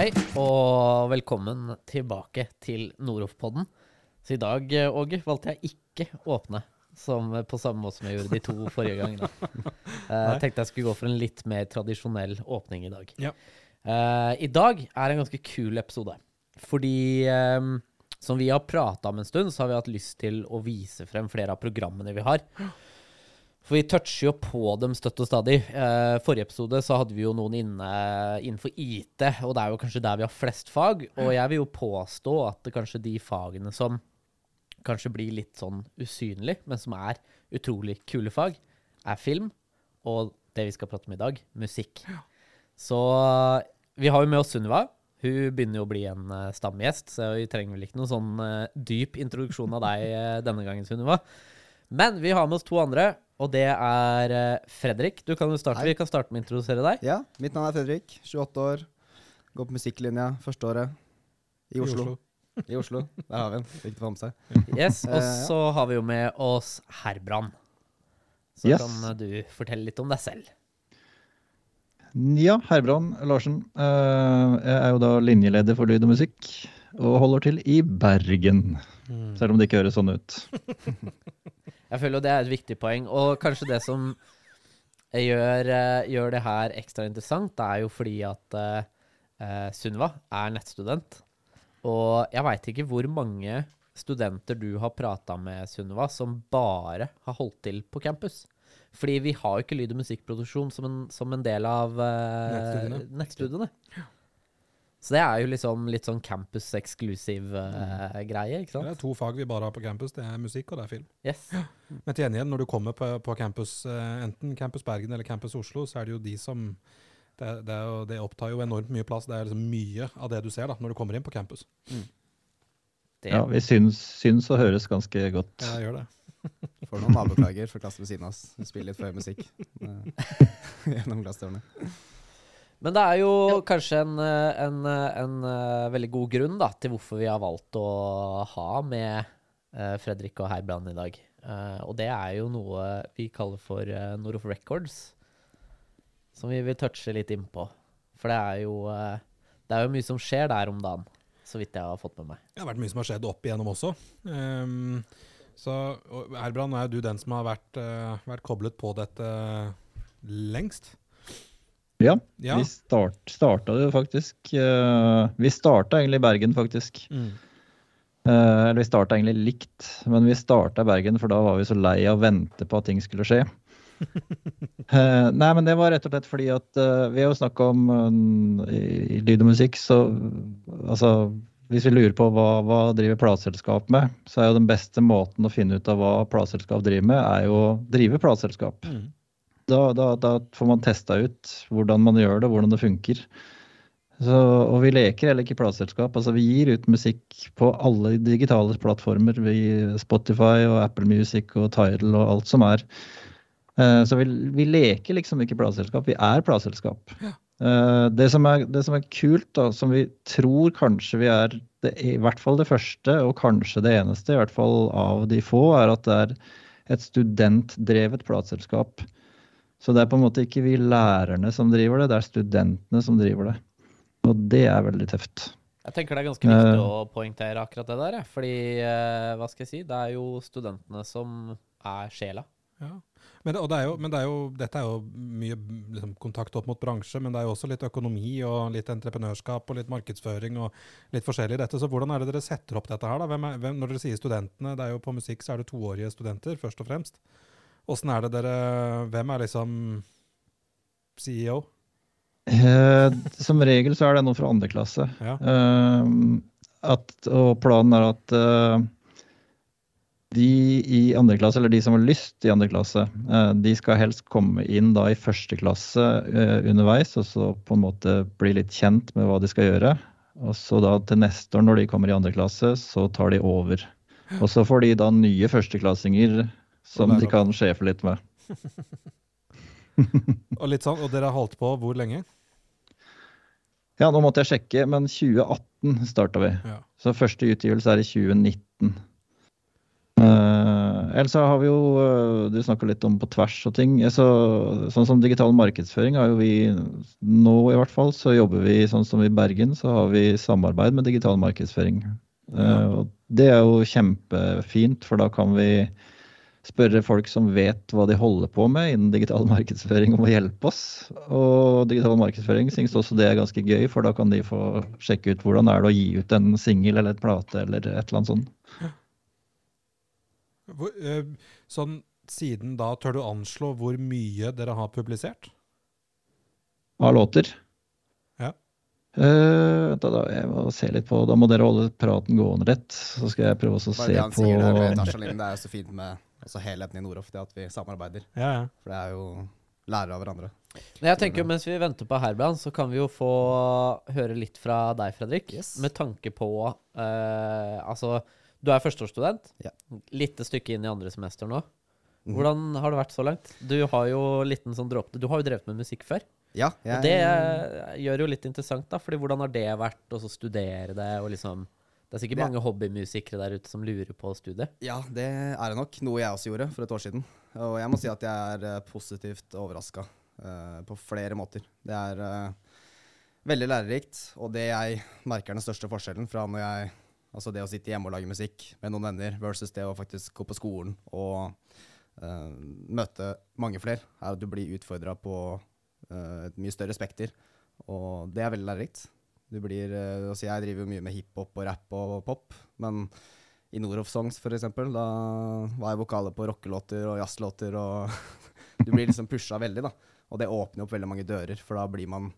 Hei, og velkommen tilbake til Noroff-podden. Så i dag, Åge, valgte jeg ikke å åpne som, på samme måte som jeg gjorde de to forrige gangene. Eh, Jeg tenkte jeg skulle gå for en litt mer tradisjonell åpning i dag. Ja. Uh, I dag er en ganske kul episode. Fordi um, som vi har prata om en stund, så har vi hatt lyst til å vise frem flere av programmene vi har. For vi toucher jo på dem støtt og stadig. Eh, forrige episode så hadde vi jo noen inne innenfor IT, og det er jo kanskje der vi har flest fag. Og jeg vil jo påstå at det kanskje de fagene som kanskje blir litt sånn usynlig, men som er utrolig kule fag, er film, og det vi skal prate om i dag, musikk. Så vi har jo med oss Sunniva. Hun begynner jo å bli en uh, stamgjest, så vi trenger vel ikke noen sånn uh, dyp introduksjon av deg uh, denne gangen, Sunniva. Men vi har med oss to andre, og det er eh, Fredrik. Du kan starte. Hei. Vi kan starte med å introdusere deg. Ja, mitt navn er Fredrik, 28 år. Går på musikklinja første året i Oslo. I Oslo. Der har vi den. Viktig å få med seg. Yes, Og Eh, ja. så har vi jo med oss Herbrand. Så Yes. kan eh, du fortelle litt om deg selv. Ja, Herbrand Larsen. Eh, jeg er jo da linjeleder for lyd og musikk, og holder til i Bergen. Selv om det ikke høres sånn ut. Jeg føler jo det er et viktig poeng, og kanskje det som gjør, eh, gjør det her ekstra interessant, det er jo fordi at uh, eh, Sunniva er nettstudent. Og jeg veit ikke hvor mange studenter du har prata med, Sunniva, som bare har holdt til på campus. Fordi vi har jo ikke lyd- og musikkproduksjon som en, som en del av uh, Nettstudiene. nettstudiene. Så det er jo liksom litt sånn campus exclusive eh, greie, ikke sant? Det er to fag vi bare har på campus. Det er musikk og det er film. Yes. Men til gjengjeld, når du kommer på, på campus, eh, enten Campus Bergen eller Campus Oslo, så er det jo de som det, det, er jo, det opptar jo enormt mye plass. Det er liksom mye av det du ser da, når du kommer inn på campus. Det, Ja, vi syns, syns og høres ganske godt. Ja, jeg gjør det. Får noen naboklager for klassen ved siden av oss. Vi spiller litt før musikk eh, gjennom glassdørene. Men det er jo kanskje en, eh, en, eh, en eh, veldig god grunn da, til hvorfor vi har valgt å ha med Fredrik og Herbrand i dag. Eh, og det er jo noe vi kaller for uh, Noroff Records, som vi vil touche litt innpå. For det er jo det er jo mye som skjer der om dagen, så vidt jeg har fått med meg. Det har vært mye som har skjedd opp igjennom også. Um, så nå er du den som har vært, uh, vært koblet på dette lengst. Ja, Ja. vi start, starta det faktisk eh, Vi starta egentlig i Bergen, faktisk. Mm. Eh, eller vi starta egentlig likt, men vi starta i Bergen, for da var vi så lei av å vente på at ting skulle skje. Eh, nei, men det var rett og slett fordi at vi har jo snakka om i, i lyd og musikk, så altså Hvis vi lurer på hva, hva driver plateselskap med, så er jo den beste måten å finne ut av hva plateselskap driver med, er jo å drive plateselskap. Mm. Da, da, da får man testa ut hvordan man gjør det, hvordan det funker. Så, og vi leker heller ikke plateselskap. Altså, vi gir ut musikk på alle digitale plattformer. Vi, Spotify og Apple Music og Tidal og alt som er. Uh, så vi, vi leker liksom ikke plateselskap, vi er plateselskap. Uh, det, som er, det som er kult, da, som vi tror kanskje vi er det, i hvert fall det første, og kanskje det eneste, i hvert fall av de få, er at det er et studentdrevet plateselskap. Så det er på en måte ikke vi lærerne som driver det, det er studentene som driver det. Og det er veldig tøft. Jeg tenker det er ganske viktig Eh. å poengtere akkurat det der, fordi eh, hva skal jeg si, det er jo studentene som er sjela. Ja. Men, det, og det er jo, men det er jo, dette er jo mye liksom, kontakt opp mot bransje, men det er jo også litt økonomi og litt entreprenørskap og litt markedsføring og litt forskjellig i dette. Så hvordan er det dere setter opp dette her? da? Hvem er, hvem, når dere sier studentene, det er jo på musikk så er det toårige studenter, først og fremst. Åssen er det dere Hvem er liksom CEO? Eh, som regel så er det noen fra andre klasse. Ja. Eh, at, og planen er at eh, de i andre klasse, eller de som har lyst i andre klasse, eh, de skal helst komme inn da i første klasse eh, underveis, og så på en måte bli litt kjent med hva de skal gjøre. Og så da til neste år, når de kommer i andre klasse, så tar de over. Og så får de da nye førsteklassinger som de kan sjefe litt med. Og litt sånn, og dere har holdt på hvor lenge? Ja, nå måtte jeg sjekke, men 2018 starta vi. Ja. Så første utgivelse er i 2019. Uh, ellers så har vi jo eh, Du snakka litt om på tvers og ting. Så, sånn som digital markedsføring har jo vi nå i hvert fall, så jobber vi sånn som i Bergen, så har vi samarbeid med digital markedsføring. Eh, og det er jo kjempefint, for da kan vi spørre folk som vet hva de holder på med innen digital markedsføring, om å hjelpe oss. Og digital markedsføring synes også det er ganske gøy, for da kan de få sjekke ut hvordan er det å gi ut en singel eller et plate eller et eller annet sånt. Hvor, øh, sånn siden da, tør du anslå hvor mye dere har publisert? Av låter. Ja. Uh, da, da, jeg må se litt på, da må dere holde praten gående rett. Så skal jeg prøve å se det han på der det er så fint med altså helheten i Noroff, det at vi samarbeider. Ja, ja. For det er jo lærere av hverandre. Men jeg tenker jo Mens vi venter på Herbrand, så kan vi jo få høre litt fra deg, Fredrik. Yes. Med tanke på uh, Altså, du er førsteårsstudent. Ja. Lite stykke inn i andre semester nå. Mhm. Hvordan har det vært så langt? Du har jo liten sånn dråpe Du har jo drevet med musikk før. Ja, Og det eh, gjør jo litt interessant, da. Fordi hvordan har det vært å studere det, og liksom Det er sikkert Det- mange hobbymusikere der ute som lurer på studiet. ja, det er det nok. Noe jeg også gjorde for et år siden. Og jeg må si at jeg er eh, positivt overraska på flere måter. Det er uh, veldig lærerikt, og det jeg merker er den største forskjellen fra når jeg Altså det å sitte hjemme og lage musikk med noen venner versus det å faktisk gå på skolen og uh, møte mange flere, er at du blir utfordra på eh, et mye større spekter. Og det er veldig lærerikt. Du blir, eh, altså jeg driver jo mye med hiphop og rap og pop, men i Noroff Songs for eksempel, da var jeg vokaler på rockelåter og jazzlåter, og du blir liksom pusha veldig, da. Og det åpner opp veldig mange dører, for da blir man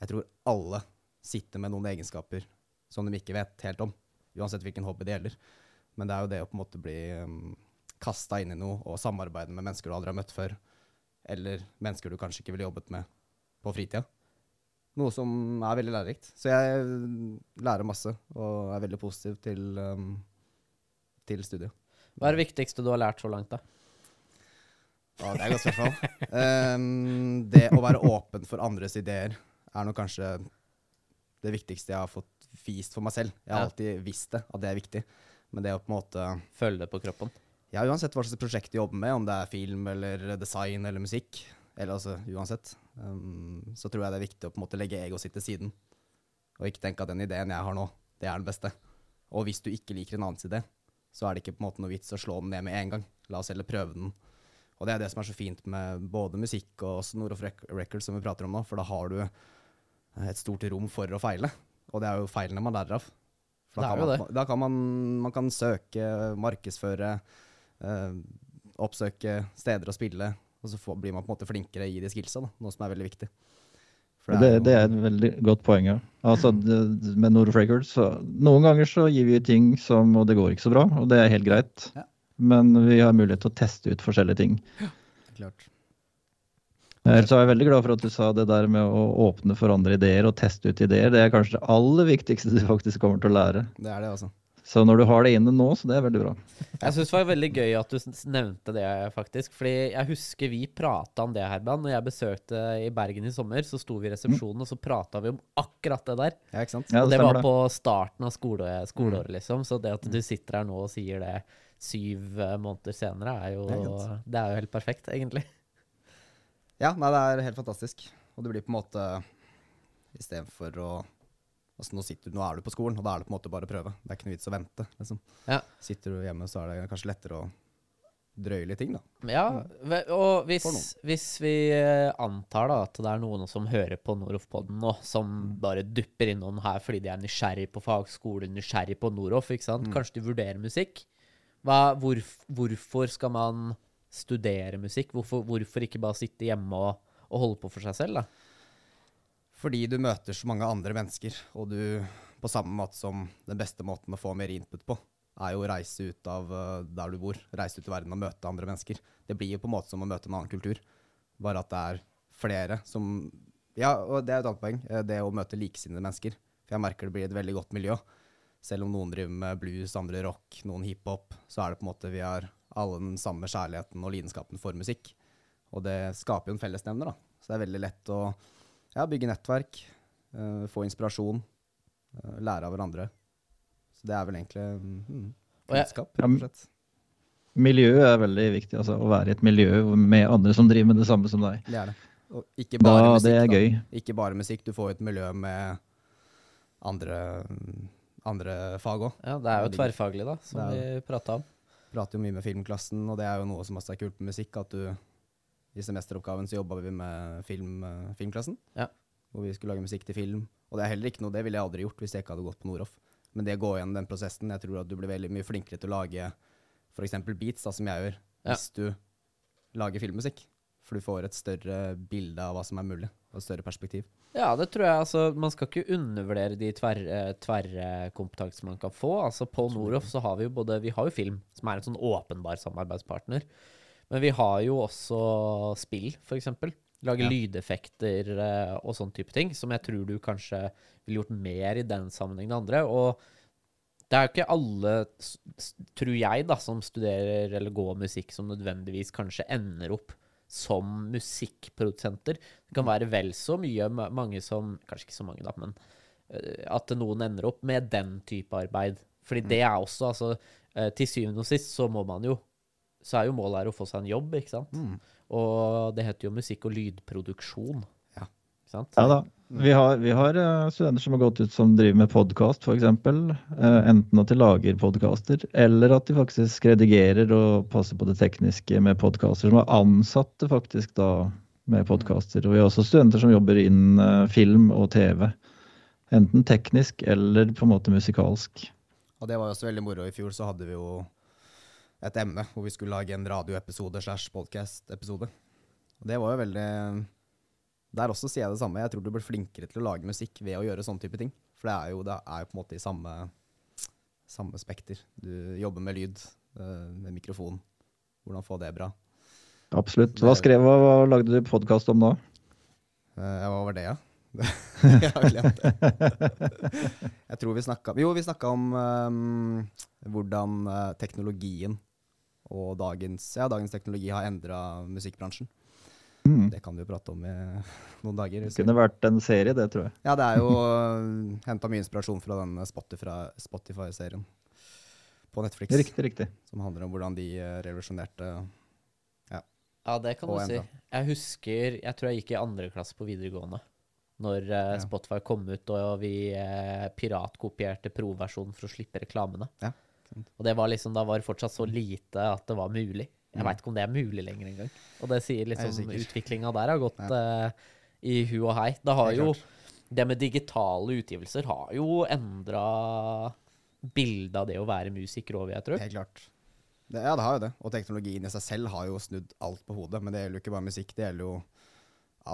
Jeg tror alle sitter med noen egenskaper som de ikke vet helt om, uansett hvilken hobby det gjelder. Men det er jo det å på en måte bli um, kasta inn i noe og samarbeide med mennesker du aldri har møtt før, eller mennesker du kanskje ikke ville jobbet med på fritida. Noe som er veldig lærerikt. Så jeg lærer masse og er veldig positiv til, um, til studiet. Hva er det viktigste du har lært så langt, da? Ja, det er et godt spørsmål. um, det å være åpen for andres ideer er nok kanskje det viktigste jeg har fått vist for meg selv. Jeg har Ja. alltid visst det, at det er viktig. Men det å på en måte Følge det på kroppen? Ja, uansett hva slags prosjekt du jobber med, om det er film eller design eller musikk, eller altså uansett, ehm, så tror jeg det er viktig å på en måte legge egoet sitt til siden. Og ikke tenke at den ideen jeg har nå, det er den beste. Og hvis du ikke liker en annens idé, så er det ikke på en måte noe vits å slå den ned med en gang. La oss heller prøve den. Og det er det som er så fint med både musikk og også Noroff Records, som vi prater om nå, for da har du et stort rom for å feile. Og det er jo feilene man lærer av. For da kan, man, da kan man, man kan søke, markedsføre, øh, oppsøke steder å spille, og så får, blir man på en måte flinkere i de skillsa, da, noe som er veldig viktig. Det, er, det er et veldig godt poeng. Ja. Altså, det, med Nord Records, så noen ganger så gir vi ting som Og det går ikke så bra, og det er helt greit. Ja. Men vi har mulighet til å teste ut forskjellige ting. Ja, Klart. Eh, Så er jeg veldig glad for at du sa det der med å åpne for andre ideer og teste ut ideer. Det er kanskje det aller viktigste du faktisk kommer til å lære. Det er det, altså. Så når du har det inne nå, så det er veldig bra. Jeg syns det var veldig gøy at du nevnte det, faktisk. Fordi jeg husker vi prata om det, Herman. Når jeg besøkte i Bergen i sommer, så sto vi i resepsjonen, og så prata vi om akkurat det der. Ja, ikke sant? Ja, og det det var det. på starten av skole, skoleåret, liksom. Så det at du sitter her nå og sier det syv eh, måneder senere, er jo, Det er det er jo helt perfekt, egentlig. Ja, nei, det er helt fantastisk. Og det blir på en måte Istedenfor å Altså nå, sitter, du- nå er du på skolen, og da er det på en måte bare å prøve. Det er ikke noe vits å vente. Liksom. Ja. Sitter du hjemme, så er det kanskje lettere å drøye litt ting, da. Ja, og hvis, hvis vi eh, antar da at det er noen som hører på Noroff-podden nå, som bare dupper innom her fordi de er nysgjerrig på fagskole, nysgjerrig på Noroff, ikke sant? Kanskje de vurderer musikk. Hva, hvor, hvorfor skal man studere musikk? Hvorfor, hvorfor ikke bare sitte hjemme og, og holde på for seg selv, da? Fordi du møter så mange andre mennesker, og du På samme måte som den beste måten å få mer input på, er jo å reise ut av eh, der du bor. Reise ut i verden og møte andre mennesker. Det blir jo på en måte som å møte en annen kultur. Bare at det er flere som Ja, og det er et annet poeng. eh, Det å møte likesinnede mennesker. For jeg merker det blir et veldig godt miljø. Selv om noen driver med blues, andre rock, noen hiphop, så er det på en måte vi har alle den samme kjærligheten og lidenskapen for musikk. Og det skaper jo en fellesnevner, da. Så det er veldig lett å ja, bygge nettverk, Uh, få inspirasjon, Uh, lære av hverandre. Så det er vel egentlig mm, Og kunnskap, rett og slett. miljø er veldig viktig. Altså å være i et miljø med andre som driver med det samme som deg. Det er det. Og ikke bare Da, musikk. det er da. Ikke bare musikk. Du får jo et miljø med andre, andre fag òg. Ja, det er jo tverrfaglig, da, som vi prata om. Prater jo mye med filmklassen, og det er jo noe som også er kult med musikk. At du I semesteroppgaven så jobba vi med film, eh, filmklassen. Ja. Hvor vi skulle lage musikk til film. Og det er heller ikke noe, det ville jeg aldri gjort hvis jeg ikke hadde gått på Noroff. Men det å gå gjennom den prosessen, jeg tror at du blir veldig mye flinkere til å lage f.eks. beats, da, som jeg gjør, Ja. hvis du lager filmmusikk. For du får et større bilde av hva som er mulig, og et større perspektiv. Ja, det tror jeg. altså Man skal ikke undervurdere de tverr- tver man kan få. altså På Noroff så har vi jo både Vi har jo film, som er en sånn åpenbar samarbeidspartner. Men vi har jo også spill, f.eks. Lage Ja. lydeffekter eh, og sånn type ting, som jeg tror du kanskje ville gjort mer i den sammenheng enn andre. Og det er jo ikke alle, tror jeg, da, som studerer eller går musikk, som nødvendigvis kanskje ender opp som musikkprodusenter. Det kan være vel så mye mange som Kanskje ikke så mange, da, men eh, at noen ender opp med den type arbeid. Fordi det er også, altså eh, Til syvende og sist så må man jo Så er jo målet her å få seg en jobb, ikke sant? Og det heter jo musikk- og lydproduksjon. Ja. Ikke sant? Ja da. Vi har, vi har eh, studenter som har gått ut som driver med podkast, f.eks. Uh, enten at de lager podkaster, eller at de faktisk redigerer og passer på det tekniske med podkaster. Som er ansatte faktisk da med podkaster. Og vi har også studenter som jobber innen eh, film og TV. Enten teknisk eller på en måte musikalsk. Og det var jo også veldig moro. I fjor så hadde vi jo et emne hvor vi skulle lage en radioepisode slash podcast-episode. Og det var jo veldig Der også sier jeg det samme. Jeg tror du blir flinkere til å lage musikk ved å gjøre sånne type ting. For det er jo, det er jo på en måte i samme, samme spekter. Du jobber med lyd, eh, med mikrofon. Hvordan få det bra. Absolutt. Hva, skrev, hva, lagde du podkast om da? Eh, Hva var det, ja? jeg har glemt det. Jeg tror vi snakka Jo, vi snakka om um, hvordan eh, teknologien og dagens, ja, dagens teknologi har endra musikkbransjen. Mm. Det kan vi jo prate om i noen dager. Det kunne vært en serie, det, tror jeg. Ja, det er jo henta mye inspirasjon fra den Spotify- Spotify-serien på Netflix. Riktig, riktig. Som handler om hvordan de eh, revolusjonerte Ja, det kan du si. Jeg husker Jeg tror jeg gikk i andre klasse på videregående. Når uh, Spotify kom ut og vi uh, piratkopierte pro-versjonen for å slippe reklamene. Ja. Og det var liksom, da var det fortsatt så lite at det var mulig. Jeg Mm. veit ikke om det er mulig lenger engang. Og det sier er liksom usikker. utviklinga der har gått eh, i hu og hei. Det har det jo. Det med digitale utgivelser har jo endra bildet av det å være musiker vil jeg tro. Helt klart. Det, ja, det har jo det. Og teknologien i seg selv har jo snudd alt på hodet. Men det gjelder jo ikke bare musikk, det gjelder jo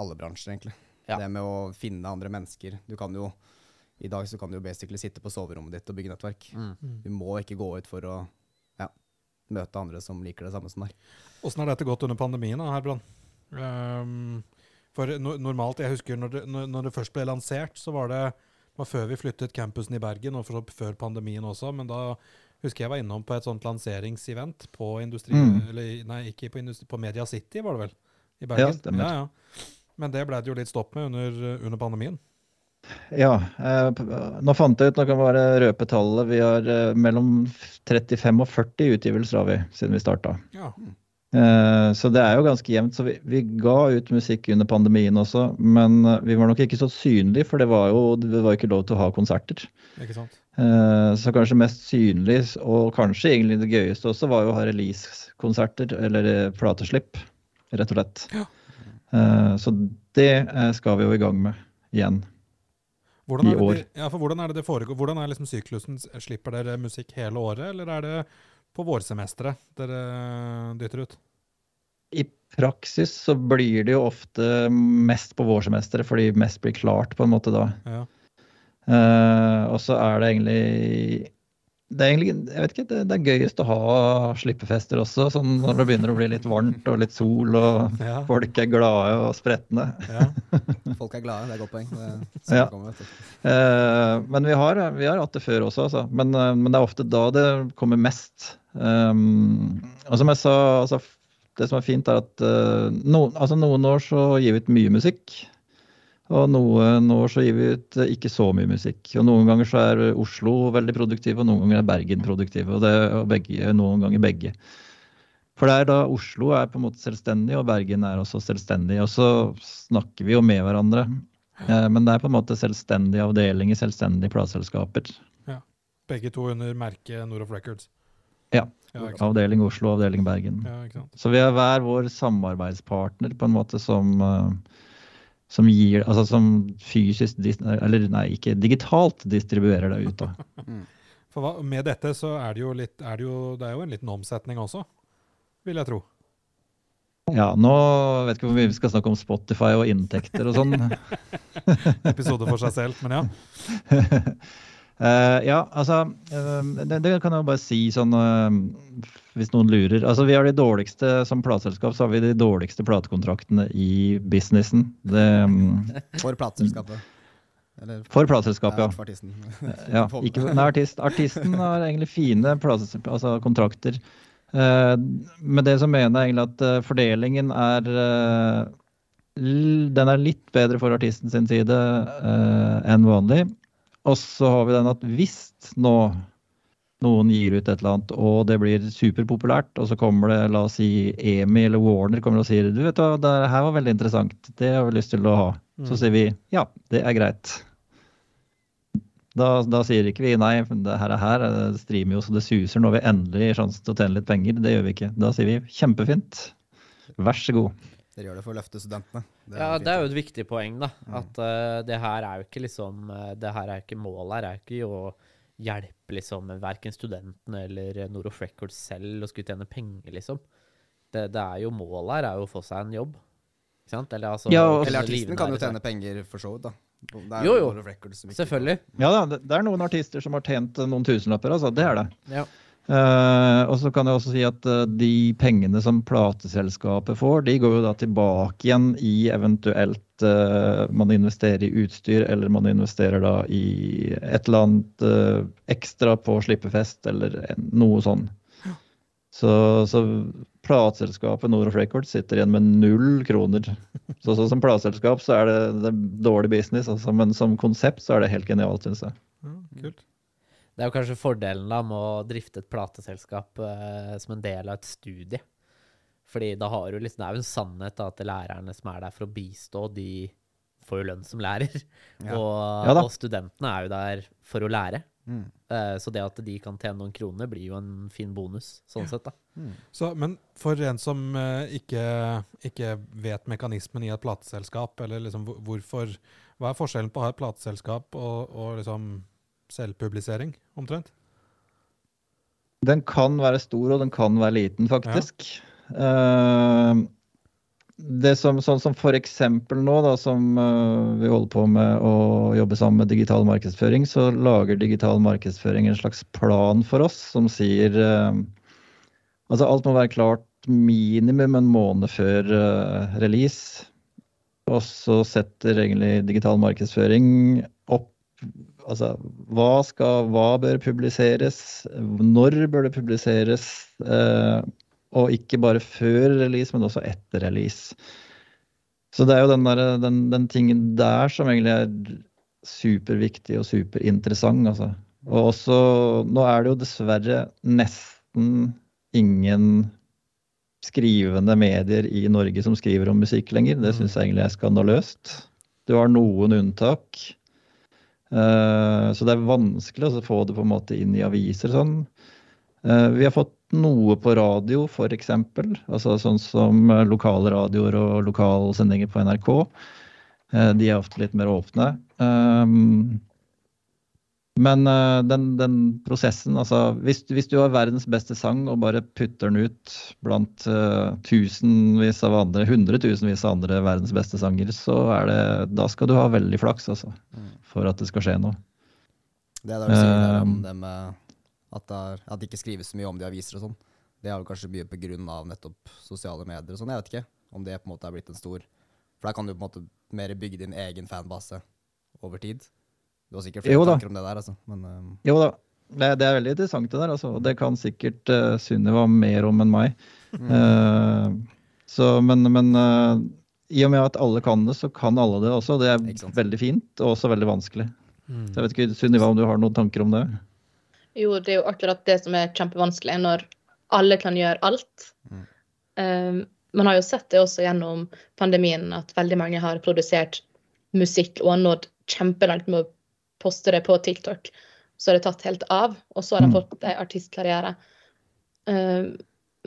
alle bransjer, egentlig. Ja. Det med å finne andre mennesker. Du kan jo I dag så kan du jo basically sitte på soverommet ditt og bygge nettverk. Mm. Du må ikke gå ut for å ja, møte andre som liker det samme som deg. Åssen har dette gått under pandemien, da, Herbrand? Um, for no normalt, jeg husker når det, når, det først ble lansert, så var det var før vi flyttet campusen i Bergen, og for så før pandemien også. Men da husker jeg var innom på et sånt lanseringsevent på industri... Mm. Eller nei, ikke på industri, på Media City, var det vel? I Ja, Bergen. stemmer. Ja, ja. Men det ble det jo litt stopp med under, under pandemien. Ja, eh, nå fant jeg ut, nå kan bare røpe tallet. Vi har eh, mellom 35 og 40 utgivelser har vi siden vi starta. Ja. Eh, så det er jo ganske jevnt. Så vi, vi ga ut musikk under pandemien også, men vi var nok ikke så synlige, for det var jo det var ikke lov til å ha konserter. Eh, Så kanskje mest synlig, og kanskje egentlig det gøyeste også, var jo å ha release-konserter, eller plateslipp, rett og slett. Ja. Eh, Så det skal vi jo i gang med igjen. Hvordan I det, år. det- Ja, for hvordan er det det foregår? Hvordan er liksom syklusen? Slipper dere musikk hele året, eller er det på vårsemesteret dere dytter ut? I praksis så blir det jo ofte mest på vårsemesteret, fordi mest blir klart på en måte da. Ja. Uh, og så er det egentlig det er egentlig, jeg vet ikke, det, det er gøyest å ha slippefester også, sånn når det begynner å bli litt varmt og litt sol og Ja. folk er glade og spretne. ja. Folk er glade, det er et godt poeng. Ja. sånn kommer. Eh, men vi har, vi har hatt det før også, altså. Men, eh, men det er ofte da det kommer mest. Um, og som jeg sa, altså, det som er fint, er at eh, noen, altså, noen år så gir vi ut mye musikk. Og noen år så gir vi ut eh, ikke så mye musikk. Og noen ganger så er Oslo veldig produktiv, og noen ganger er Bergen produktiv. Og det og begge, noen ganger begge. For det er da Oslo er på en måte selvstendig, og Bergen er også selvstendig. Og så snakker vi jo med hverandre. Eh, men det er på en måte selvstendige avdelinger, selvstendige plateselskaper. Begge to under merket Noroff Records. Ja. Ja. Avdeling Oslo, avdeling Bergen. Ja. Så vi er hver vår samarbeidspartner på en måte som, eh, som gir Altså som fysisk Eller nei, ikke digitalt distribuerer det ut, da. For hva, med dette så er det jo litt er det, jo, det er jo en liten omsetning også, vil jeg tro. Ja, nå vet ikke hvor mye vi skal snakke om Spotify og inntekter og sånn. Episode for seg selv, men ja. uh, ja, altså uh, det, det kan jeg jo bare si sånn eh, hvis noen lurer. Altså Vi har de dårligste som plateselskap, så har vi de dårligste platekontraktene i businessen. Det, mm, For plateselskapet. Eller for plateselskapet, ja. for artisten. ja ikke, nei, artist, artisten har egentlig fine altså kontrakter. Uh, med det så mener jeg egentlig at eh, fordelingen er uh, Den er litt bedre for artisten sin side uh, enn vanlig. Og så har vi den at hvis nå noen gir ut et eller annet, og det blir superpopulært, og så kommer det, la oss si, EMI eller Warner kommer og sier du vet hva, det her var veldig interessant, det har vi lyst til å ha. Så sier vi ja, det er greit. Da, da sier ikke vi nei, det her er her, det streamer jo så det suser når vi endelig har sjansen til å tjene litt penger. Det gjør vi ikke. Da sier vi kjempefint, vær så god. Dere gjør det for å løfte studentene. Ja, det er jo et viktig poeng, da. At uh, det her er jo ikke liksom eh, Det her er jo ikke målet her er jo ikke å hjelpe liksom verken studentene eller Noroff Records selv å skulle tjene penger, liksom. Det, det er jo målet her er jo å få seg en jobb. Ikke sant? Eller altså Ja, og- Eller artisten kan jo tjene penger for så vidt, da. Det er Jo, jo. Records Selvfølgelig. Ja da, det, det er noen artister som har tjent noen tusenlapper, altså. Det er det. Ja. Eh, og så kan jeg også si at uh, de pengene som plateselskapet får, de går jo da tilbake igjen i eventuelt uh, man investerer i utstyr, eller man investerer da i et eller annet ekstra på slippefest, eller en- noe sånn. Så, så plateselskapet Noroff Records sitter igjen med null kroner. Så, så som plateselskap så er det, det er dårlig business, altså, men som konsept så er det helt genialt, syns jeg. Ja, kult. Det er jo kanskje fordelen da med å drifte et plateselskap eh, som en del av et studie. Fordi da har du liksom, det er jo en sannhet da, at lærerne som er der for å bistå, de får jo lønn som lærer. Ja. Og, Ja og studentene er jo der for å lære. Mm. Eh, så det at de kan tjene noen kroner, blir jo en fin bonus, sånn sett. da. Så, men for en som eh, ikke, ikke vet mekanismen i et plateselskap, eller liksom hvorfor Hva er forskjellen på å ha et plateselskap og, og liksom selvpublisering, omtrent? Den kan være stor, og den kan være liten, faktisk. Eh, det som, sånn som for eksempel nå, da, som eh, vi holder på med å jobbe sammen med digital markedsføring, så lager digital markedsføring en slags plan for oss som sier eh, Altså alt må være klart minimum en måned før uh, release. Og så setter egentlig digital markedsføring opp altså hva, skal, hva bør publiseres, når bør det publiseres, eh, og ikke bare før release, men også etter release. Så det er jo den, der, den, den tingen der som egentlig er superviktig og superinteressant. Altså. Og også, nå er det jo dessverre nesten ingen skrivende medier i Norge som skriver om musikk lenger. Det syns jeg egentlig er skandaløst. Du har noen unntak. Eh, Så det er vanskelig å få det på en måte inn i aviser sånn. Eh, Vi har fått noe på radio, f.eks. Altså sånn som eh, lokale radioer og lokalsendinger på NRK. De er ofte litt mer åpne. Men uh, den, den prosessen, altså hvis, hvis du har verdens beste sang og bare putter den ut blant uh, tusenvis av andre, hundretusenvis av andre verdens beste sanger, så er det Da skal du ha veldig flaks, altså. For at det skal skje noe. Det er det du sier uh, om Um, det med at det, er, at det ikke skrives så mye om det i aviser og sånn. Det er jo kanskje mye på grunn av nettopp sosiale medier og sånn. Jeg vet ikke om det på en måte er blitt en stor For der kan du på en måte mer bygge din egen fanbase over tid. Du har sikkert flere jo, tanker om det der, altså. Men um, Jo da, det, det er veldig interessant det der, altså. Og det kan sikkert uh, Sunniva mer om enn meg. Eh, så, men men uh, i og med at alle kan det, så kan alle det også. Det er veldig fint, og også veldig vanskelig. Så jeg vet ikke, Sunniva, om du har noen tanker om det? Jo, det er jo akkurat det som er kjempevanskelig når alle kan gjøre alt. Mm. Um, man har jo sett det også gjennom pandemien, at veldig mange har produsert musikk og har nådd kjempelangt med å poste det på TikTok. Så har det tatt helt av, og så har de Mm. fått en artistkarriere. Eh,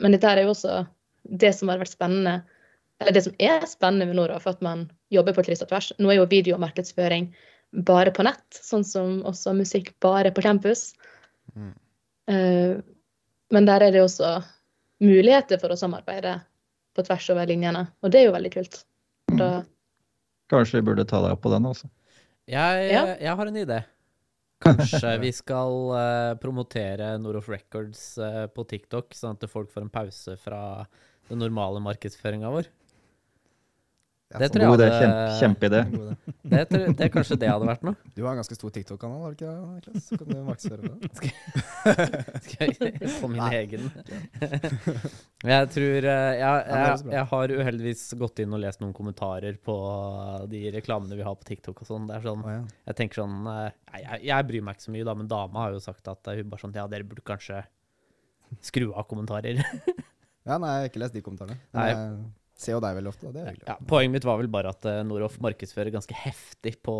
men dette er jo også det som har vært spennende, eller det som er spennende med Nora, for at man jobber på kryss og tvers. Nå er jo videomarkedsføring bare på nett, sånn som også musikk bare på campus. Mm. Eh, men der er det også muligheter for å samarbeide på tvers over linjene, og det er jo veldig kult. Da, Kanskje vi burde ta deg opp på den, altså. Jeg, Ja. jeg har en idé. Kanskje vi skal uh, promotere Noroff Records uh, på TikTok, sånn at folk får en pause fra den normale markedsføringa vår. Det tror jeg God idé. Kjempe, kjempeidé. Det, tror- det kanskje det hadde vært noe. Du har en ganske stor TikTok-kanal, har du ikke det, Niklas? Så kan du markedsføre det. Skal jeg få min egen? Jeg tror eh, jeg, det jeg, bra. jeg har uheldigvis gått inn og lest noen kommentarer på de reklamene vi har på TikTok og sånn. Det er sånn Å, ja. Jeg tenker sånn eh, nei, jeg, jeg bryr meg ikke så mye, da, men dama har jo sagt at eh, hun bare sånn Ja, dere burde kanskje skru av kommentarer. ja, nei, jeg har ikke lest de kommentarene. Nei. Men jeg ser jo deg veldig ofte, og det er hyggelig. Ja, poenget mitt var vel bare at uh, Noroff markedsfører ganske heftig på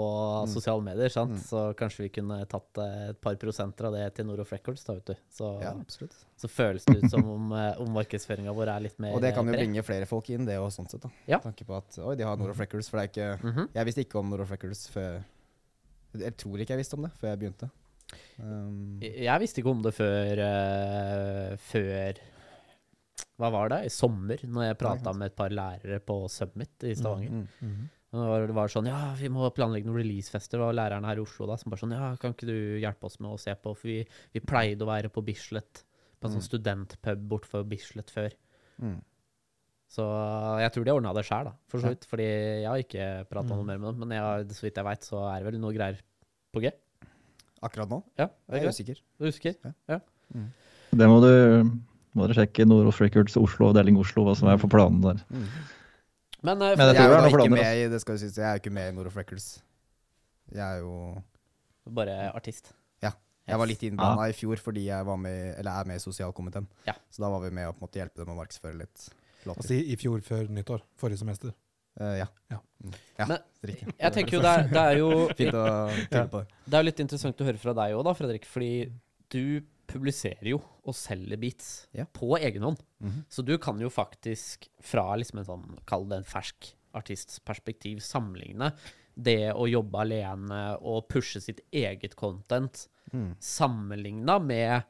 sosiale medier, sant? Mm. så kanskje vi kunne tatt eh, et par prosenter av det til Noroff Records, da, vet du. Så, Ja, absolutt. så føles det ut som om, uh, om markedsføringa vår er litt mer Og det kan jo eh, bred. bringe flere folk inn, det òg, sånn sett. da. Ja. Tanke på at oi, de har Noroff Records, for det er ikke Mhm. Jeg visste ikke om Noroff Records før Jeg tror ikke jeg visste om det før jeg begynte. Um, Jeg jeg visste ikke om det før uh, Før Hva var det? I sommer, når jeg prata med et par lærere på Summit i Stavanger. mm, mm. Og Det var, det var sånn Ja, vi må planlegge noen releasefester. Det var læreren her i Oslo da som bare sånn Ja, kan ikke du hjelpe oss med å se på? For vi, vi pleide å være på Bislett, på en sånn Mm. studentpub bortfor Bislett før. Mm. Så jeg tror de ordna det sjæl, da, for så vidt. Fordi jeg har ikke prata noe mer med dem. Men jeg, så vidt jeg veit, så er det vel noe greier på G. Akkurat nå? Ja, Jeg er usikker. Du det? usikker. Ja. husker? Det må du må dere sjekke Noroff Records Oslo, avdeling Oslo, hva som er for planen der. Mm. Men, eh, Men jeg Jeg er det jo ikke planer, med i det skal jeg er jo ikke med i Noroff Records. Jeg er jo bare artist. Ja. Jeg var litt innblanda i fjor fordi jeg var med, eller er med i sosialkomiteen. Ja. Så da var vi med å måte hjelpe dem å markedsføre litt låter. Altså i, i fjor før nyttår. Forrige semester. Uh, ja. Ja. Mm. ja Men- riktig. Jeg tenker jo det er, det er jo Fint å tenke på det. Det er jo litt interessant å høre fra deg òg, da, Fredrik. Fordi du publiserer jo og selger beats Ja. på egen hånd. Mhm. Så du kan jo faktisk, fra liksom en sånn, kall det en fersk artists perspektiv, sammenligne det å jobbe alene og pushe sitt eget content, Mm. sammenligna med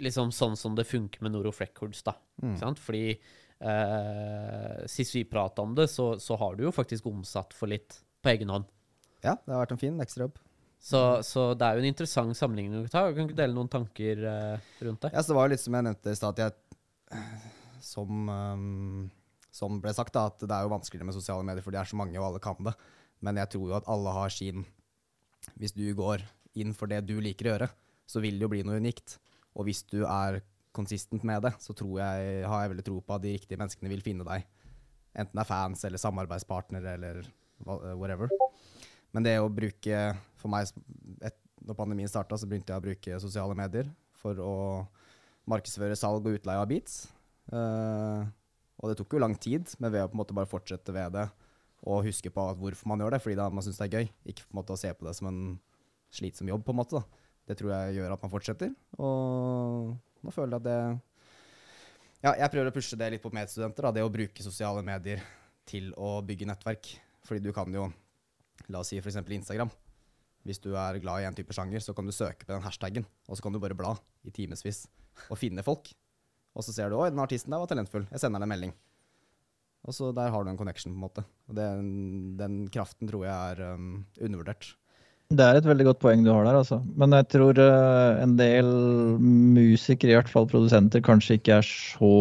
liksom sånn som det funker med Noroff Records, da. Mm. Fordi eh, sist vi prata om det, så, så har du jo faktisk omsatt for litt på egen hånd. Ja, det har vært en fin ekstrajobb. Så, så det er jo en interessant sammenligning å ta. Kan ikke dele noen tanker uh, rundt det? Ja, så det var jo litt som jeg nevnte i stad, som, um, som ble sagt, da, at det er jo vanskeligere med sosiale medier, for det er så mange, og alle kan det. Men jeg tror jo at alle har sin Hvis du går inn for det du liker å gjøre, så vil det jo bli noe unikt. Og hvis du er konsistent med det, så tror jeg, har jeg veldig tro på at de riktige menneskene vil finne deg. Enten det er fans eller samarbeidspartnere eller whatever. Men det å bruke For meg, et, når pandemien starta, så begynte jeg å bruke sosiale medier for å markedsføre salg og utleie av beats. Uh, og det tok jo lang tid, men ved å på en måte bare fortsette ved det og huske på hvorfor man gjør det, fordi da man syns det er gøy. Ikke på en måte å se på det som en slitsom jobb, på en måte. da. Det tror jeg gjør at man fortsetter. Og nå føler jeg at det Ja, jeg prøver å pushe det litt på medstudenter, da, det å bruke sosiale medier til å bygge nettverk. Fordi du kan jo, la oss si f.eks. Instagram. Hvis du er glad i en type sjanger, så kan du søke på den hashtaggen, og så kan du bare bla i timevis og finne folk. Og så ser du 'oi, den artisten der var talentfull', jeg sender den en melding. Og så der har du en connection, på en måte. Og den, den kraften tror jeg er um, undervurdert. Det er et veldig godt poeng du har der, altså. Men jeg tror uh, en del musikere, i hvert fall produsenter, kanskje ikke er så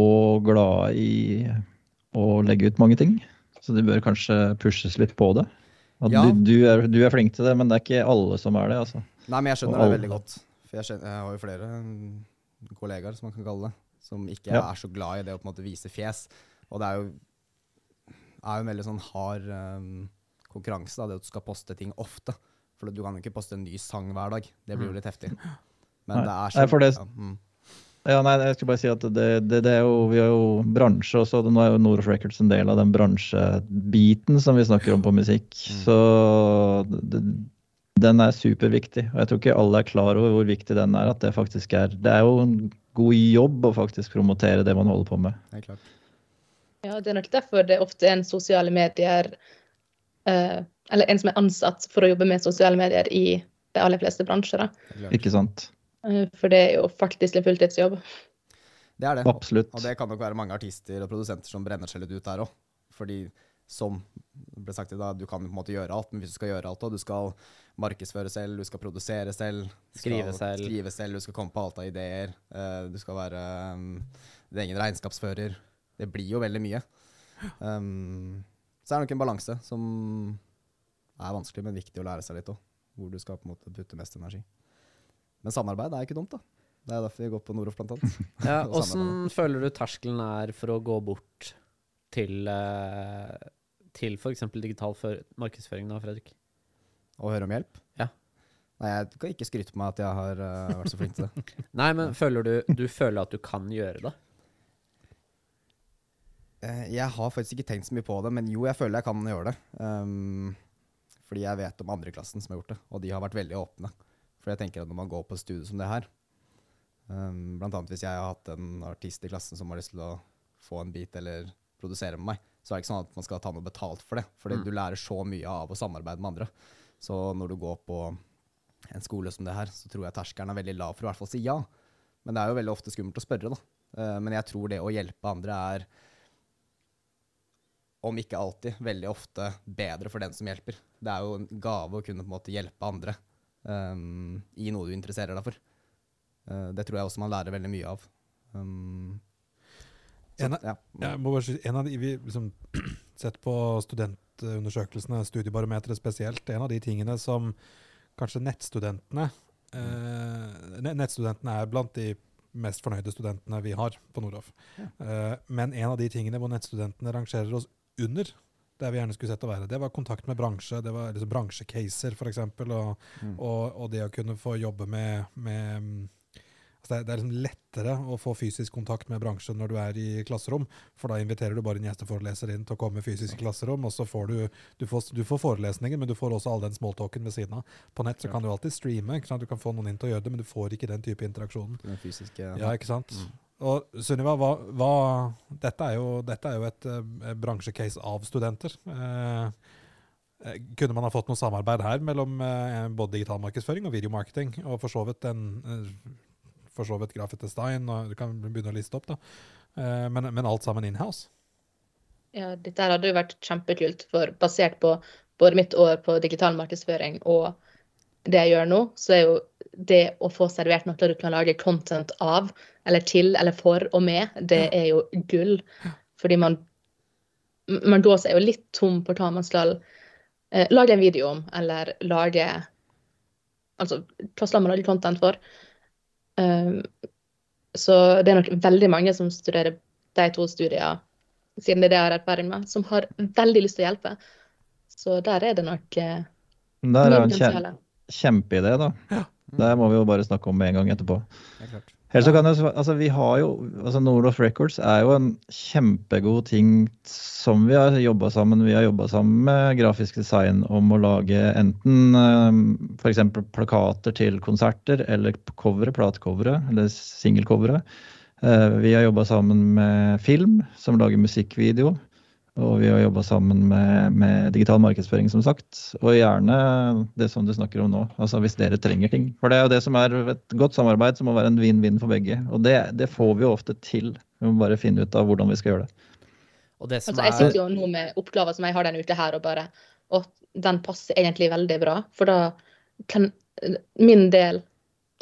glad i å legge ut mange ting. Så de bør kanskje pushes litt på det. Ja. du, du, er, du er flink til det, men det er ikke alle som er det, altså. Nei, men jeg skjønner Og det veldig godt. For jeg, skjønner, jeg har jo flere mm, kollegaer, som man kan kalle det, som ikke Ja. er så glad i det å på en måte vise fjes. Og det er jo, er jo en veldig sånn hard um, konkurranse, da, det at du skal poste ting ofte. For du kan jo ikke poste en ny sang hver dag. Det blir jo litt heftig. Men Nei. det er Nei, for det- ja, mm. Ja, nei, jeg skulle bare si at det, det, det er jo, Vi har jo bransje også. Nå er jo North Records en del av den bransjebiten som vi snakker om på musikk. Så det, den er superviktig. Og jeg tror ikke alle er klar over hvor viktig den er. at Det faktisk er Det er jo en god jobb å faktisk promotere det man holder på med. Helt klart. Ja, det er nok derfor det ofte er en sosiale medier eh, Eller en som er ansatt for å jobbe med sosiale medier i de aller fleste bransjer. Ikke sant? Eh, for det er jo faktisk en fulltidsjobb. Det er det. Absolutt. Og det kan nok være mange artister og produsenter som brenner seg litt ut der òg. Fordi som det ble sagt i dag, du kan på en måte gjøre alt, men hvis du skal gjøre alt, og du skal markedsføre selv, du skal produsere selv, Skrive skal selv. skrive selv, du skal komme på alt av ideer, eh, du skal være um, din egen regnskapsfører. Det blir jo veldig mye. Um, så er det nok en balanse som er vanskelig, men viktig å lære seg litt òg. Hvor du skal på en måte putte mest energi. Men samarbeid er ikke dumt, da. Det er derfor vi går på Noroff, blant annet. Ja, Åssen føler du terskelen er for å gå bort til, eh, til f.eks. digital før- markedsføring da, Fredrik? Og høre om hjelp? Ja. Nei, jeg kan ikke skryte på meg at jeg har uh, vært så flink til det. Nei, men føler du, du føler at du kan gjøre det? Eh, Jeg har faktisk ikke tenkt så mye på det, men jo, jeg føler jeg kan gjøre det. Um, fordi jeg vet om andre klassen som har gjort det, og de har vært veldig åpne. For jeg tenker at når man går på et studie som det her, um, annet hvis jeg har hatt en artist i klassen som har lyst til å få en bit eller produsere med meg, så er det ikke sånn at man skal ta noe betalt for det. Fordi Mm. du lærer så mye av å samarbeide med andre. Så når du går på en skole som det her, så tror jeg terskelen er veldig lav for å i hvert fall si ja. Men det er jo veldig ofte skummelt å spørre, da. Uh, Men jeg tror det å hjelpe andre er om ikke alltid, veldig ofte bedre for den som hjelper. Det er jo en gave å kunne på en måte hjelpe andre um, i noe du interesserer deg for. Uh, det tror jeg også man lærer veldig mye av. Um, så, En av- ja. Jeg må bare si, en av de, vi liksom Sett på studentundersøkelsene, studiebarometeret spesielt. En av de tingene som kanskje nettstudentene uh, Nettstudentene er blant de mest fornøyde studentene vi har på Nordhoff. Ja. Uh, men en av de tingene hvor nettstudentene rangerer oss under der vi gjerne skulle sett å være, det var kontakt med bransje. Det var liksom bransjecaser, f.eks. Og, Mm. og, og det å kunne få jobbe med, med altså det, er, det er liksom lettere å få fysisk kontakt med bransjen når du er i klasserom, for da inviterer du bare en gjesteforeleser inn til å komme fysisk i klasserom, og så får du du får, du får forelesningen, men du får også all den smalltalken ved siden av. På nett så kan du alltid streame, du kan få noen inn til å gjøre det, men du får ikke den type interaksjonen. Den fysiske Ja, ikke sant? Mm. Og Sunniva, hva, hva, dette, er jo, dette er jo et uh, bransjecase av studenter. Eh, kunne man ha fått noe samarbeid her mellom uh, både digital markedsføring og videomarketing, og for så vidt en for design, og du kan begynne å liste opp, da. Men, men alt sammen inhouse. Ja, dette her hadde jo vært kjempekult, for basert på både mitt år på digital markedsføring og det jeg gjør nå, så er jo det å få servert noe du kan lage content av, eller til, eller for og med, det er jo gull. Fordi man man går seg jo litt tom på hva man skal eh, lage en video om, eller lage Altså hva skal man lage content for? Um, så det er nok veldig mange som studerer de to studiene siden det er det jeg har erfaring med, som har veldig lyst til å hjelpe. Så der er det nok eh, Der er mye en kjempeidé, da. Det må vi jo bare snakke om med en gang etterpå. Helt så kan jeg, altså vi har jo, altså Nordoff Records er jo en kjempegod ting som vi har jobba sammen. Vi har jobba sammen med grafisk design om å lage enten f.eks. plakater til konserter eller covere, platecovere eller singelcovere. Eh, Vi har jobba sammen med film, som lager musikkvideo. Og vi har jobba sammen med, med digital markedsføring, som sagt. Og gjerne det som du snakker om nå, altså hvis dere trenger ting. For det er jo det som er et godt samarbeid, som må være en vinn-vinn for begge. Og det, det får vi jo ofte til. Vi må bare finne ut av hvordan vi skal gjøre det. Og det som Altså, jeg er sitter jo nå med oppgaver som jeg har den ute her, og bare Og den passer egentlig veldig bra. For da kan Min del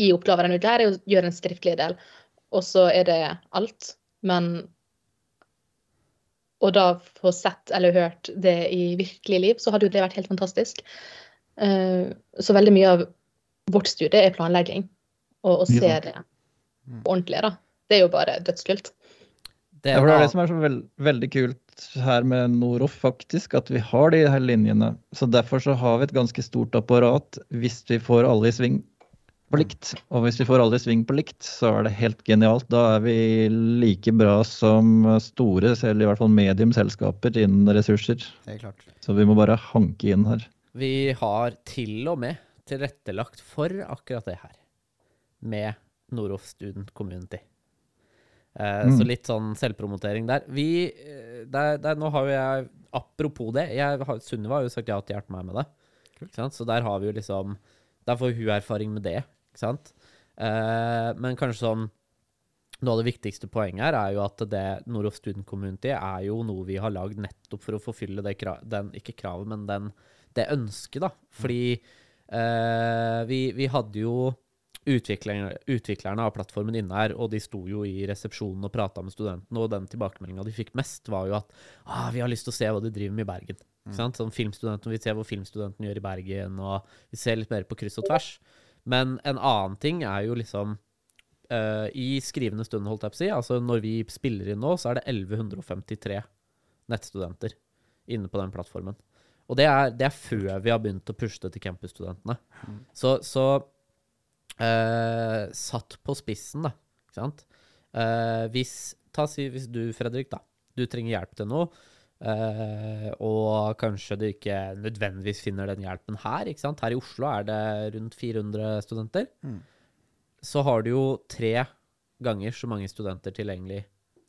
i oppgaven den ute her er å gjøre en skriftlig del, og så er det alt. Men Og da få sett eller hørt det i virkelig liv, så hadde jo det vært helt fantastisk. Eh, Så veldig mye av vårt studie er planlegging, og å se Ja. det ordentlig, da. Det er jo bare dødskult. det Ja, det er det som er så veld, veldig kult her med Noroff, faktisk, at vi har de her linjene. Så derfor så har vi et ganske stort apparat hvis vi får alle i sving. På likt. Og hvis vi får aldri sving på likt, så er det helt genialt. Da er vi like bra som store, eller i hvert fall medium selskaper innen ressurser. Så vi må bare hanke inn her. Vi har til og med tilrettelagt for akkurat det her. Med Noroff Student Community. Eh, Mm. Så litt sånn selvpromotering der. Vi eh, der, der, Nå har jo jeg Apropos det, Sunniva har jo sagt ja til å hjelpe meg med det. Så der har vi jo liksom Der får hun erfaring med det, ikke sant? Eh, men kanskje sånn Noe av det viktigste poenget her er jo at det Noroff Student Community er jo noe vi har lagd nettopp for å forfylle det krav, den, ikke kravet, men den, det ønsket, da. Fordi eh, vi, vi hadde jo utviklerne, utviklerne av plattformen inne her, og de sto jo i resepsjonen og prata med studentene, og den tilbakemeldinga de fikk mest, var jo at ah, vi har lyst til å se hva de driver med i Bergen. Ikke sant? Sånn filmstudenten, Vi ser hva filmstudenten gjør i Bergen, og vi ser litt mer på kryss og tvers. Men en annen ting er jo liksom uh, I skrivende stund, holdt jeg på å si, altså når vi spiller inn nå, så er det 1153 nettstudenter inne på den plattformen. Og det er, det er før vi har begynt å pushe det til campusstudentene. Så, så uh, satt på spissen, da, ikke sant uh, hvis, ta, si, hvis du, Fredrik, da, du trenger hjelp til noe, og kanskje du ikke nødvendigvis finner den hjelpen her, ikke sant. Her i Oslo er det rundt 400 studenter. Mm. Så har du jo tre ganger så mange studenter tilgjengelig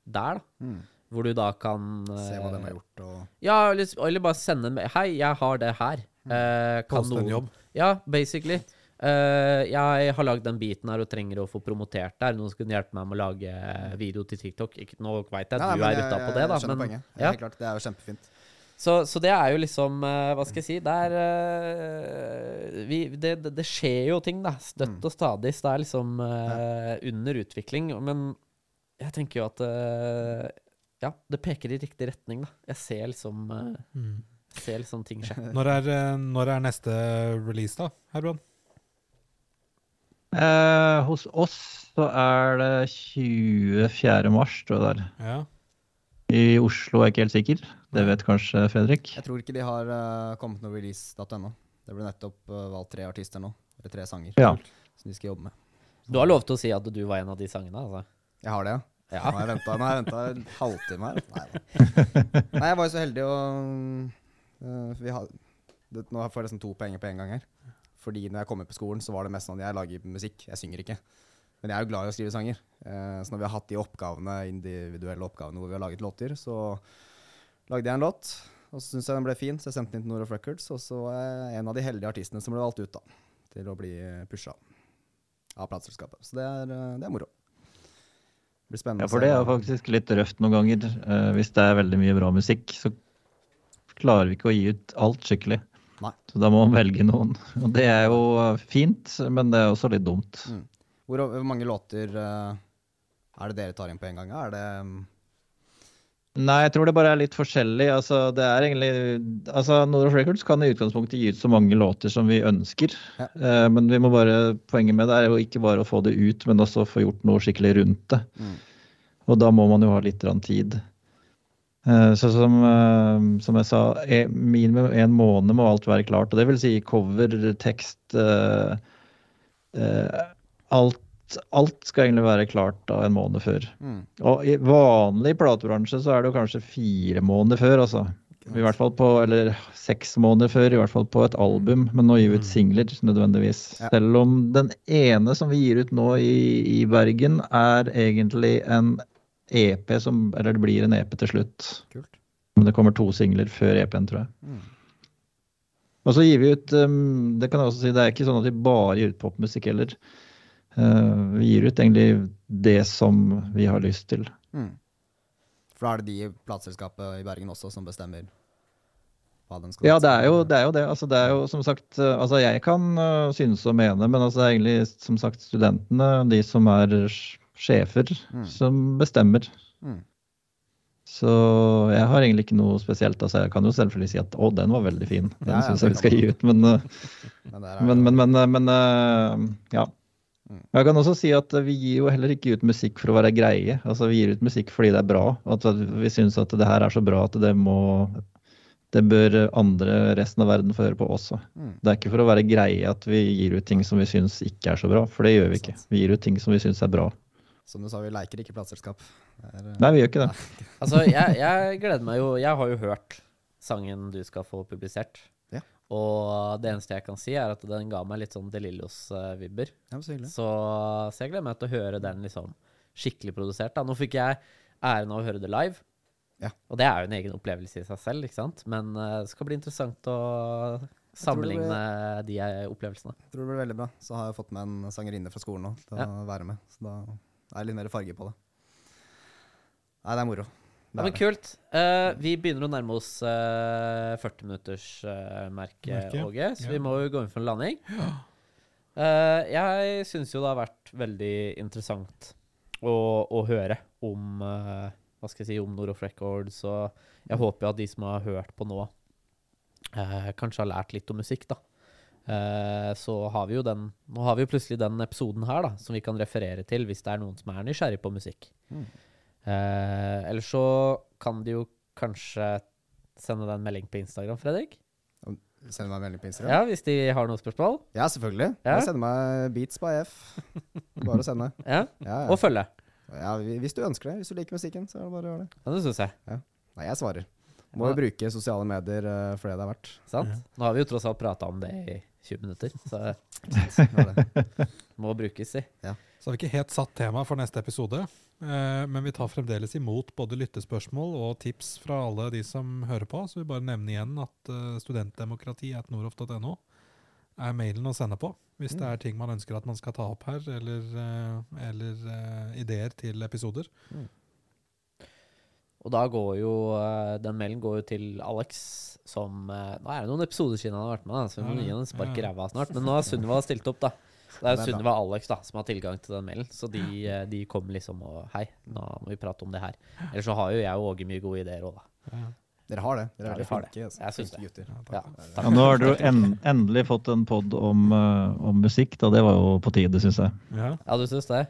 der, da. Mm. Hvor du da kan Se hva de eh, har gjort og ja, eller, eller bare sende en. Hei, jeg har det her. Eh, kan noen- jobb. Ja, basically. Eh, jeg har lagd den biten her og trenger å få promotert der. Noen skulle hjelpe meg med å lage video til TikTok. Ikke, nå veit jeg at du er jeg- på det, da. Jeg skjønner Men, poenget. Ja, klart, Det er jo kjempefint. så, så det er jo liksom eh, Hva skal jeg si Det er eh, vi, det, det, det skjer jo ting, da. Støtt Mm. og stadig. Så det er liksom uh, under utvikling. Men jeg tenker jo at uh, Ja, det peker i riktig retning, da. Jeg ser liksom uh, Mm. ser liksom ting skje. Når er, eh, når er neste release, da, Herbrand? Eh, hos oss så er det 24. mars, tror jeg det er. Ja. I Oslo er jeg ikke helt sikker. Det vet kanskje Fredrik. Jeg tror ikke de har uh, kommet noe releasedato ennå. Det ble nettopp uh, valgt tre artister nå. Eller tre sanger Ja. som de skal jobbe med. Du har lov til å si at du var en av de sangene, altså. Jeg har det, ja. Ja. Nå har jeg venta, en halvtime her. Nei. Nei, jeg var jo så heldig å uh, vi har, det, Nå får jeg liksom to penger på en gang her. Fordi når jeg kommer på skolen, så var det mest sånn jeg lager musikk. Jeg synger ikke. Men jeg er jo glad i å skrive sanger. Eh, så når vi har hatt de oppgavene, individuelle oppgavene hvor vi har laget låter, så lagde jeg en låt. Og så syntes jeg den ble fin, så jeg sendte den til Noroff Records. Og så er jeg en av de heldige artistene som ble valgt ut da, til å bli pusha av plateselskapet. Så det er, øh, det er moro. Det blir spennende Ja, for det er faktisk litt røft noen ganger. Eh, hvis det er veldig mye bra musikk, så klarer vi ikke å gi ut alt skikkelig. Nei. Så da må man velge noen. Og det er jo fint, men det er også litt dumt. Mm. Hvor, hvor mange låter uh, er det dere tar inn på en gang? Er det um... Nei, jeg tror det bare er litt forskjellig. Altså, det er egentlig Altså, North Records kan i utgangspunktet gi ut så mange låter som vi ønsker. Ja. Uh, men vi må bare, poenget med det er jo ikke bare å få det ut, men også få gjort noe skikkelig rundt det. Mm. Og da må man jo ha litt tid. Eh, Så som, eh, som jeg sa, e- minimum en måned må alt være klart. Og det vil si cover, tekst eh, eh, alt, alt skal egentlig være klart da en måned før. Mm. Og i vanlig platebransje så er det jo kanskje fire måneder før, altså. I hvert fall på, eller seks måneder før, i hvert fall på et album. Men nå gir vi ut singler nødvendigvis. Ja. Selv om den ene som vi gir ut nå i, i Bergen, er egentlig en EP som Eller det blir en EP til slutt. Kult. Men det kommer to singler før EP-en, tror jeg. Mm. Og så gir vi ut um, Det kan jeg også si, det er ikke sånn at vi bare gir ut popmusikk heller. Uh, vi gir ut egentlig det som vi har lyst til. Mm. For da er det de i plateselskapet i Bergen også som bestemmer hva den skal Ja, det er jo det. Er jo det. Altså, det er jo som sagt uh, Altså, jeg kan uh, synes og mene, men altså, det er egentlig som sagt studentene, de som er sjefer, Mm. som bestemmer. Mm. Så jeg har egentlig ikke noe spesielt. Altså, jeg kan jo selvfølgelig si at å, den var veldig fin. Den Ja, ja, syns jeg vi skal gi ut, men uh, Men, Men, men, men, men øh, ja. Mm. Jeg kan også si at vi gir jo heller ikke ut musikk for å være greie. Altså Vi gir ut musikk fordi det er bra. At vi syns at det her er så bra at det må det bør andre resten av verden få høre på også. Mm. Det er ikke for å være greie at vi gir ut ting som vi syns ikke er så bra, for det gjør vi ikke. Vi gir ut ting som vi syns er bra. Som du sa, vi leker ikke plateselskap. Eh, Nei, vi gjør ikke det. Altså, jeg, jeg gleder meg jo Jeg har jo hørt sangen du skal få publisert. Ja. Og det eneste jeg kan si, er at den ga meg litt sånn De Lillos-vibber. ja, så. Så, så jeg gleder meg til å høre den liksom skikkelig produsert. Da. Nå fikk jeg æren av å høre det live. Ja. Og det er jo en egen opplevelse i seg selv, ikke sant? Men eh, det skal bli interessant å sammenligne de opplevelsene. Jeg tror det blir veldig bra. Så har jeg fått med en sangerinne fra skolen nå til Ja. å være med. Så da er det litt mer farge på det. Nei, det er moro. Det Ja, er men kult. Uh, vi begynner å nærme oss uh, 40-minuttersmerket, uh, Åge, så ja. vi må jo gå inn for en landing. Uh, jeg syns jo det har vært veldig interessant å, å høre om eh, Hva skal jeg si, om Noroff Records, og jeg håper jo at de som har hørt på nå, eh, kanskje har lært litt om musikk, da. Eh, så har vi jo den Nå har vi jo plutselig den episoden her, da, som vi kan referere til hvis det er noen som er nysgjerrig på musikk. Mm. Eh, eller så kan de jo kanskje sende deg en melding på Instagram, Fredrik. Send meg en melding på Instagram. Ja, hvis de har noen spørsmål. Ja, selvfølgelig. Ja. Ja. Send meg beats på AF. Bare å sende. Ja, Ja, Og følge. ja, hvis du ønsker det. Hvis du liker musikken, så er det bare å gjøre det. Ja, det synes jeg. Nei, jeg svarer. Må jo bruke sosiale medier eh, for det det er verdt. Sant? Nå har vi jo tross alt prata om det i 20 minutter, så Det må brukes, si. Så har vi ikke helt satt tema for neste episode, eh, men vi tar fremdeles imot både lyttespørsmål og tips fra alle de som hører på. Så vi bare nevner igjen at uh, studentdemokrati.noroff.no er mailen å sende på hvis det er ting man ønsker at man skal ta opp her, eller, eh, eller eh, ideer til episoder. Og da går jo eh, Den mailen går jo til Alex, som eh, Nå er det noen episoder siden han har vært med, da, så vi må gi ham en spark i ræva snart. Men nå har Sunniva stilt opp, da. Det er jo Sunniva og Alex da, som har tilgang til den mailen, så de, eh, de kommer liksom og Hei, nå må vi prate om det her. Ellers så har jo jeg og Åge mye gode ideer òg, da. Dere har det. Dere Ja, er flinke. altså. Jeg synes det. gutter. Ja, Ja, nå har dere jo en, endelig fått en pod om, uh, om musikk, da. Det var jo på tide, syns jeg. Ja. ja du syns det?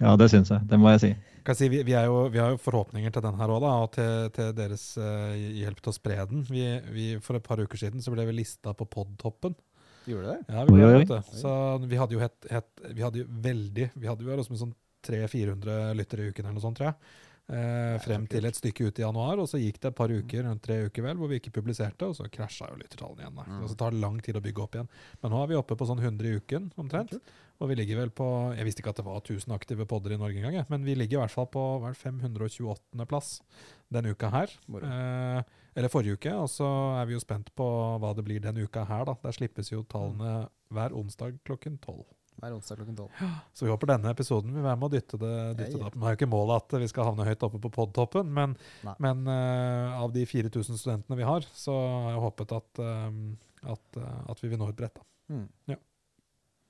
Ja, det syns jeg. Det må jeg si. Kan jeg si, vi, vi, er jo, vi har jo forhåpninger til den her òg, og til, til deres uh, hjelp til å spre den. Vi, vi, for et par uker siden så ble vi lista på Podtoppen. Gjorde det? Ja, vi ble, oi, oi. Så vi hadde jo het, het, Vi hadde jo veldig Vi hadde jo liksom sånn 300-400 lyttere i uken eller noe sånt, tror jeg. Eh, frem til et stykke ut i januar, og så gikk det et par uker, rundt tre uker vel, hvor vi ikke publiserte, og så krasja jo lyttertallene igjen. Da. Mm. Og så tar det lang tid å bygge opp igjen. Men nå er vi oppe på sånn 100 i uken omtrent. Og vi ligger vel på Jeg visste ikke at det var 1000 aktive podder i Norge engang, men vi ligger i hvert fall på hva er 528. plass denne uka her. Eh, eller forrige uke. Og så er vi jo spent på hva det blir denne uka her, da. Der slippes jo tallene hver onsdag klokken tolv. Hver onsdag klokken tolv. Så vi håper denne episoden vil være med å dytte det, dytte det opp. Nå er jo ikke målet at vi skal havne høyt oppe på podtoppen, men, men uh, av de 4000 studentene vi har, så har jeg håpet at, um, at, uh, at vi vil nå ut bredt. Mm. Mm.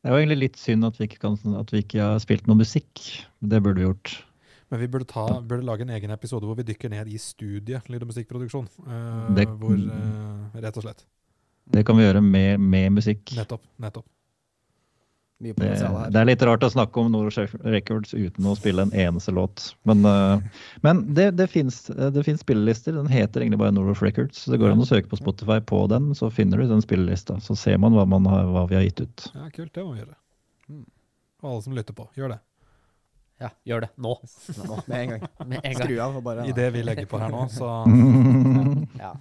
Det jo egentlig litt synd at vi ikke, kan, at vi ikke har spilt noe musikk. Det burde vi gjort. Men vi burde, ta, burde lage en egen episode hvor vi dykker ned i studiet lyd- og musikkproduksjon. Uh, Det- hvor, uh, rett og slett. Det kan vi gjøre med, med musikk. Nettopp. nettopp. Mye Det, potensial her. det er litt rart å snakke om Nord Records uten å spille en eneste låt. Men, eh, men det, det fins spillelister. Den heter egentlig bare Nord Records. Så det går an å søke på Spotify på den, så finner du den spillelista. Så ser man hva, man har, hva vi har gitt ut. Ja, Kult, det må vi gjøre. Mm. Og alle som lytter på, gjør det. Ja, gjør det. Nå. Nå, med en gang. Med en gang. Skru av og bare I det vi legger på her nå, så Ja.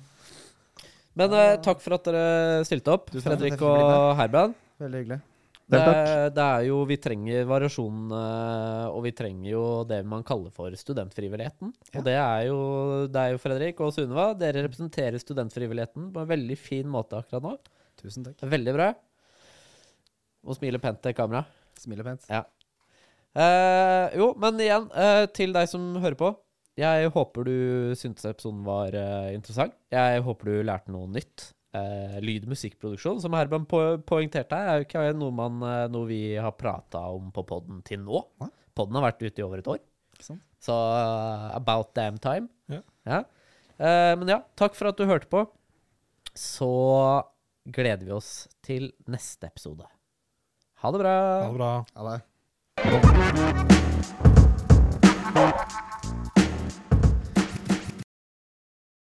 Men eh, takk for at dere stilte opp, Fredrik Det og Herbjørn Veldig hyggelig. Det, er- det er jo Vi trenger variasjon, eh, og vi trenger jo det man kaller for studentfrivilligheten. Ja. Og det er jo deg, Fredrik og Sunniva. Dere representerer studentfrivilligheten på en veldig fin måte akkurat nå. Tusen takk. Er Veldig bra. Og smile pent til kamera. Smiler pent. Eh, jo, men igjen, eh, til deg som hører på. Jeg håper du syntes episoden var eh, interessant. Jeg håper du lærte noe nytt. Eh, lyd- og musikkproduksjon, som Herman po poengterte her, er jo ikke noe, man, eh, noe vi har prata om på poden til nå. Nei. Podden har vært ute i over et år. Så eh, about damn time. Ja. Eh, men ja, takk for at du hørte på. Så gleder vi oss til neste episode. Ha det bra. ha det bra. Ha det.